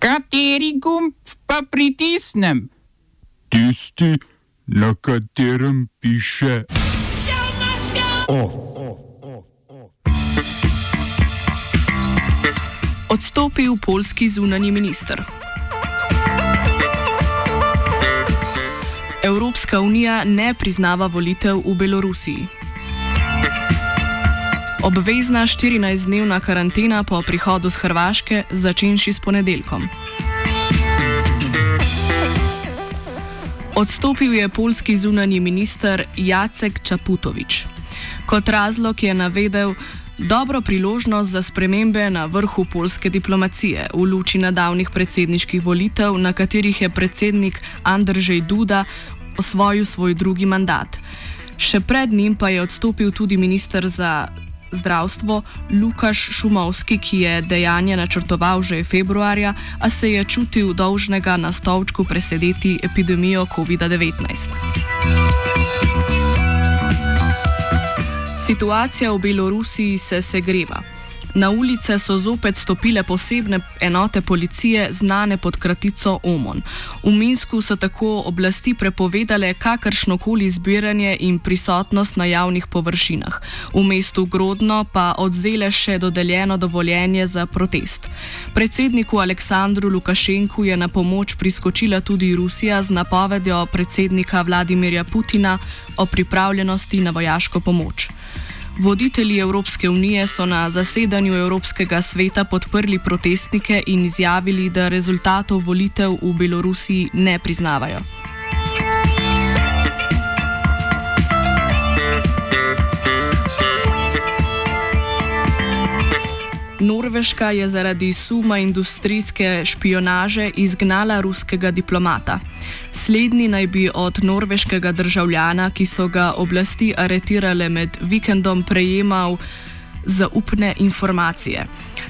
Kateri gumb pa pritisnem? Tisti, na katerem piše OF. Odstopil polski zunani minister. Evropska unija ne priznava volitev v Belorusiji. Obvezna 14-dnevna karantena po prihodu z Hrvaške, začenši s ponedeljkom. Odstopil je polski zunani minister Jacek Čaputovič. Kot razlog je navedel dobro priložnost za spremembe na vrhu polske diplomacije v luči nadavnih predsedniških volitev, na katerih je predsednik Andrzej Duda osvojil svoj drugi mandat. Še pred njim pa je odstopil tudi minister za zdravstvo Lukaš Šumovski, ki je dejanje načrtoval že februarja, a se je čutil dolžnega na stolčku presedeti epidemijo COVID-19. Situacija v Belorusiji se segreva. Na ulice so zopet stopile posebne enote policije, znane pod kratico OMON. V Minsku so tako oblasti prepovedale kakršnokoli zbiranje in prisotnost na javnih površinah. V mestu Grodno pa odzele še dodeljeno dovoljenje za protest. Predsedniku Aleksandru Lukašenku je na pomoč priskočila tudi Rusija z napovedjo predsednika Vladimirja Putina o pripravljenosti na vojaško pomoč. Voditelji Evropske unije so na zasedanju Evropskega sveta podprli protestnike in izjavili, da rezultatov volitev v Belorusiji ne priznavajo. Norveška je zaradi suma industrijske špionaže izgnala ruskega diplomata. Slednji naj bi od norveškega državljana, ki so ga oblasti aretirale med vikendom, prejemal zaupne informacije.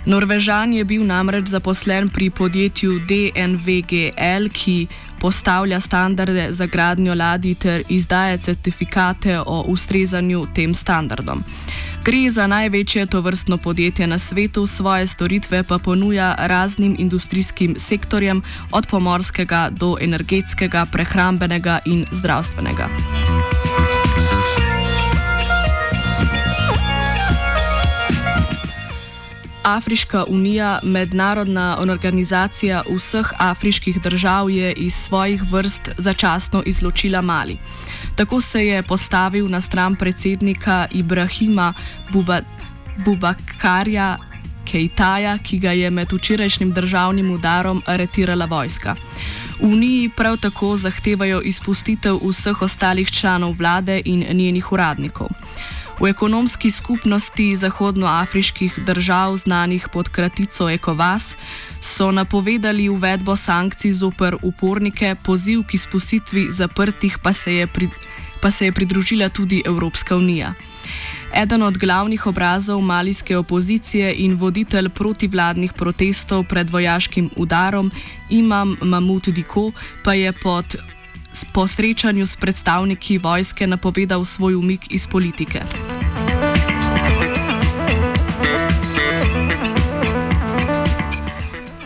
Norvežan je bil namreč zaposlen pri podjetju DNVGL, ki postavlja standarde za gradnjo ladij ter izdaja certifikate o ustrezanju tem standardom. Gre za največje tovrstno podjetje na svetu, svoje storitve pa ponuja raznim industrijskim sektorjem, od pomorskega do energetskega, prehrambenega in zdravstvenega. Afriška unija, mednarodna organizacija vseh afriških držav, je iz svojih vrst začasno izločila Mali. Tako se je postavil na stran predsednika Ibrahima Buba, Bubakarja Kejtaja, ki ga je med včerajšnjim državnim udarom aretirala vojska. V Uniji prav tako zahtevajo izpustitev vseh ostalih članov vlade in njenih uradnikov. V ekonomski skupnosti zahodnoafriških držav, znanih pod kratico ECOWAS, so napovedali uvedbo sankcij zoper upornike, poziv k izpustitvi zaprtih pa se, je pri, pa se je pridružila tudi Evropska unija. Eden od glavnih obrazov malijske opozicije in voditelj protivladnih protestov pred vojaškim udarom, imam Mamut Diko, pa je pod po srečanju s predstavniki vojske napovedal svoj umik iz politike.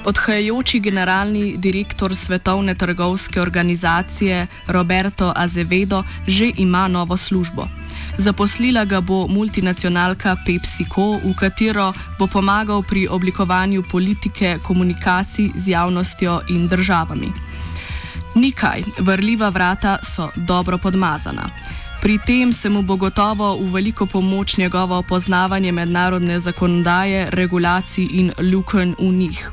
Odhajajoči generalni direktor Svetovne trgovske organizacije Roberto Azevedo že ima novo službo. Zaposlila ga bo multinacionalka PepsiCo, v katero bo pomagal pri oblikovanju politike komunikacij z javnostjo in državami. Nikaj, vrljiva vrata so dobro podmazana. Pri tem se mu bo gotovo v veliko pomoč njegovo poznavanje mednarodne zakonodaje, regulacij in lukenj v njih.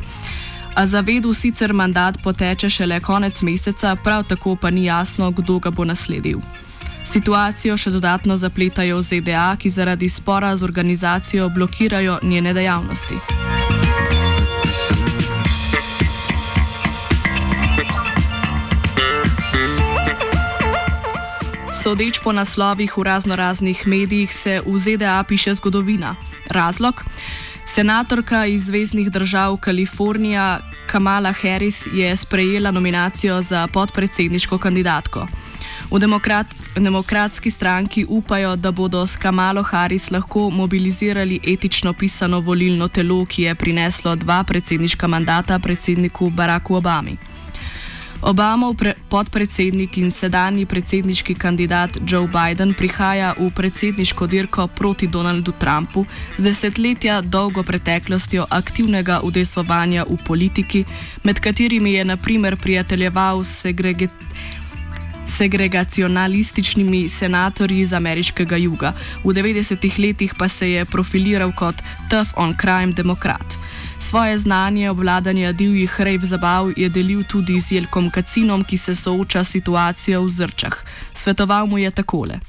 A zavedu sicer mandat poteče šele konec meseca, prav tako pa ni jasno, kdo ga bo nasledil. Situacijo še dodatno zapletajo ZDA, ki zaradi spora z organizacijo blokirajo njene dejavnosti. Sodeč po naslovih v razno raznih medijih se v ZDA piše zgodovina. Razlog? Senatorka iz Zvezdnih držav Kalifornija Kamala Harris je sprejela nominacijo za podpredsedniško kandidatko. V, demokrat, demokratski stranki upajo, da bodo s Kamalo Harris lahko mobilizirali etično pisano volilno telo, ki je prineslo dva predsedniška mandata predsedniku Baracku Obami. Obamov podpredsednik in sedanji predsedniški kandidat Joe Biden prihaja v predsedniško dirko proti Donaldu Trumpu z desetletja dolgo preteklostjo aktivnega udejstvovanja v politiki, med katerimi je naprimer prijateljeval s segregacionalističnimi senatorji iz ameriškega juga. V 90-ih letih pa se je profiliral kot tough on crime demokrat. Svoje znanje obvladanja divjih rejv zabav je delil tudi z Jelkom Kacinom, ki se sooča s situacijo v zrčah. Svetoval mu je takole.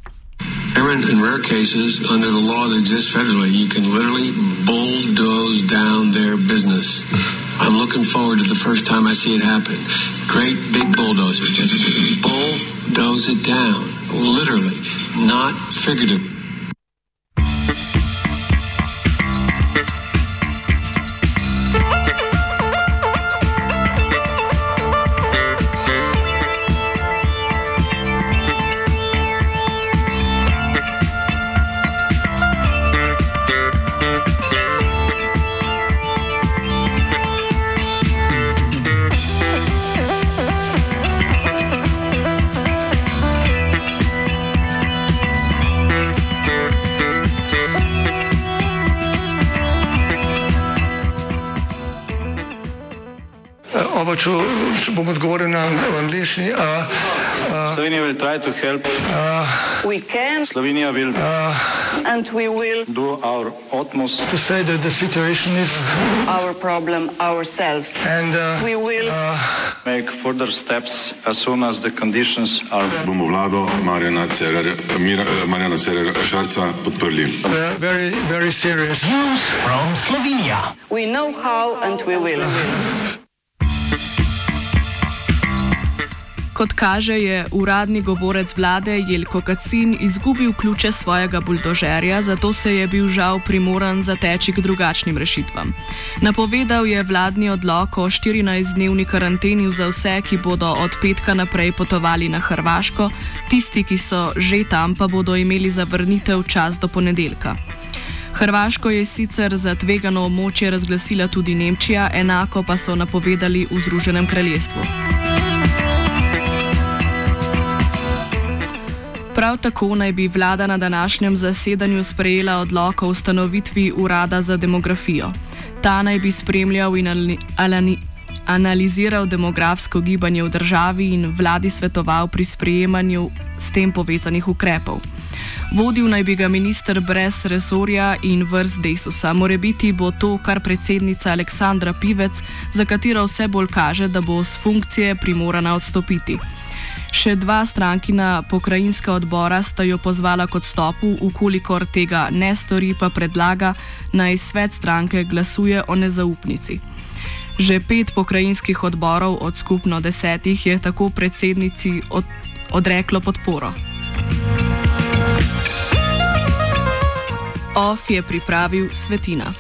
In rare cases, under the law that exists federally, you can literally bulldoze down their business. I'm looking forward to the first time I see it happen. Great big bulldozer, just bulldoze it down, literally, not figuratively. Če, če bom odgovoril na angliški. Uh, uh, Slovenija will try to help. Uh, we can. Slovenija will. Uh, and we will do our utmost to say that the situation is our problem ourselves. And uh, we will uh, make further steps as soon as the conditions are. Bomo vlado Marjana Cererja Šarca podprli. Uh, very, very serious. News from Slovenia. We know how and we will. Kot kaže, je uradni govorec vlade Jelko Kacin izgubil ključe svojega buldožerja, zato se je bil žal primoran zateči k drugačnim rešitvam. Napovedal je vladni odlog o 14-dnevni karanteni za vse, ki bodo od petka naprej potovali na Hrvaško, tisti, ki so že tam, pa bodo imeli zavrnitev čas do ponedeljka. Hrvaško je sicer za tvegano območje razglasila tudi Nemčija, enako pa so napovedali v Združenem kraljestvu. Prav tako naj bi vlada na današnjem zasedanju sprejela odlok o ustanovitvi urada za demografijo. Ta naj bi spremljal in analiziral demografsko gibanje v državi in vladi svetoval pri sprejemanju s tem povezanih ukrepov. Vodil naj bi ga minister brez resorja in vrst Desusa. More biti bo to, kar predsednica Aleksandra Pivec, za katero vse bolj kaže, da bo z funkcije primorana odstopiti. Še dva strankina pokrajinska odbora sta jo pozvala k odstopu, ukolikor tega ne stori, pa predlaga naj svet stranke glasuje o nezaupnici. Že pet pokrajinskih odborov od skupno desetih je tako predsednici od, odreklo podporo. OF je pripravil Svetina.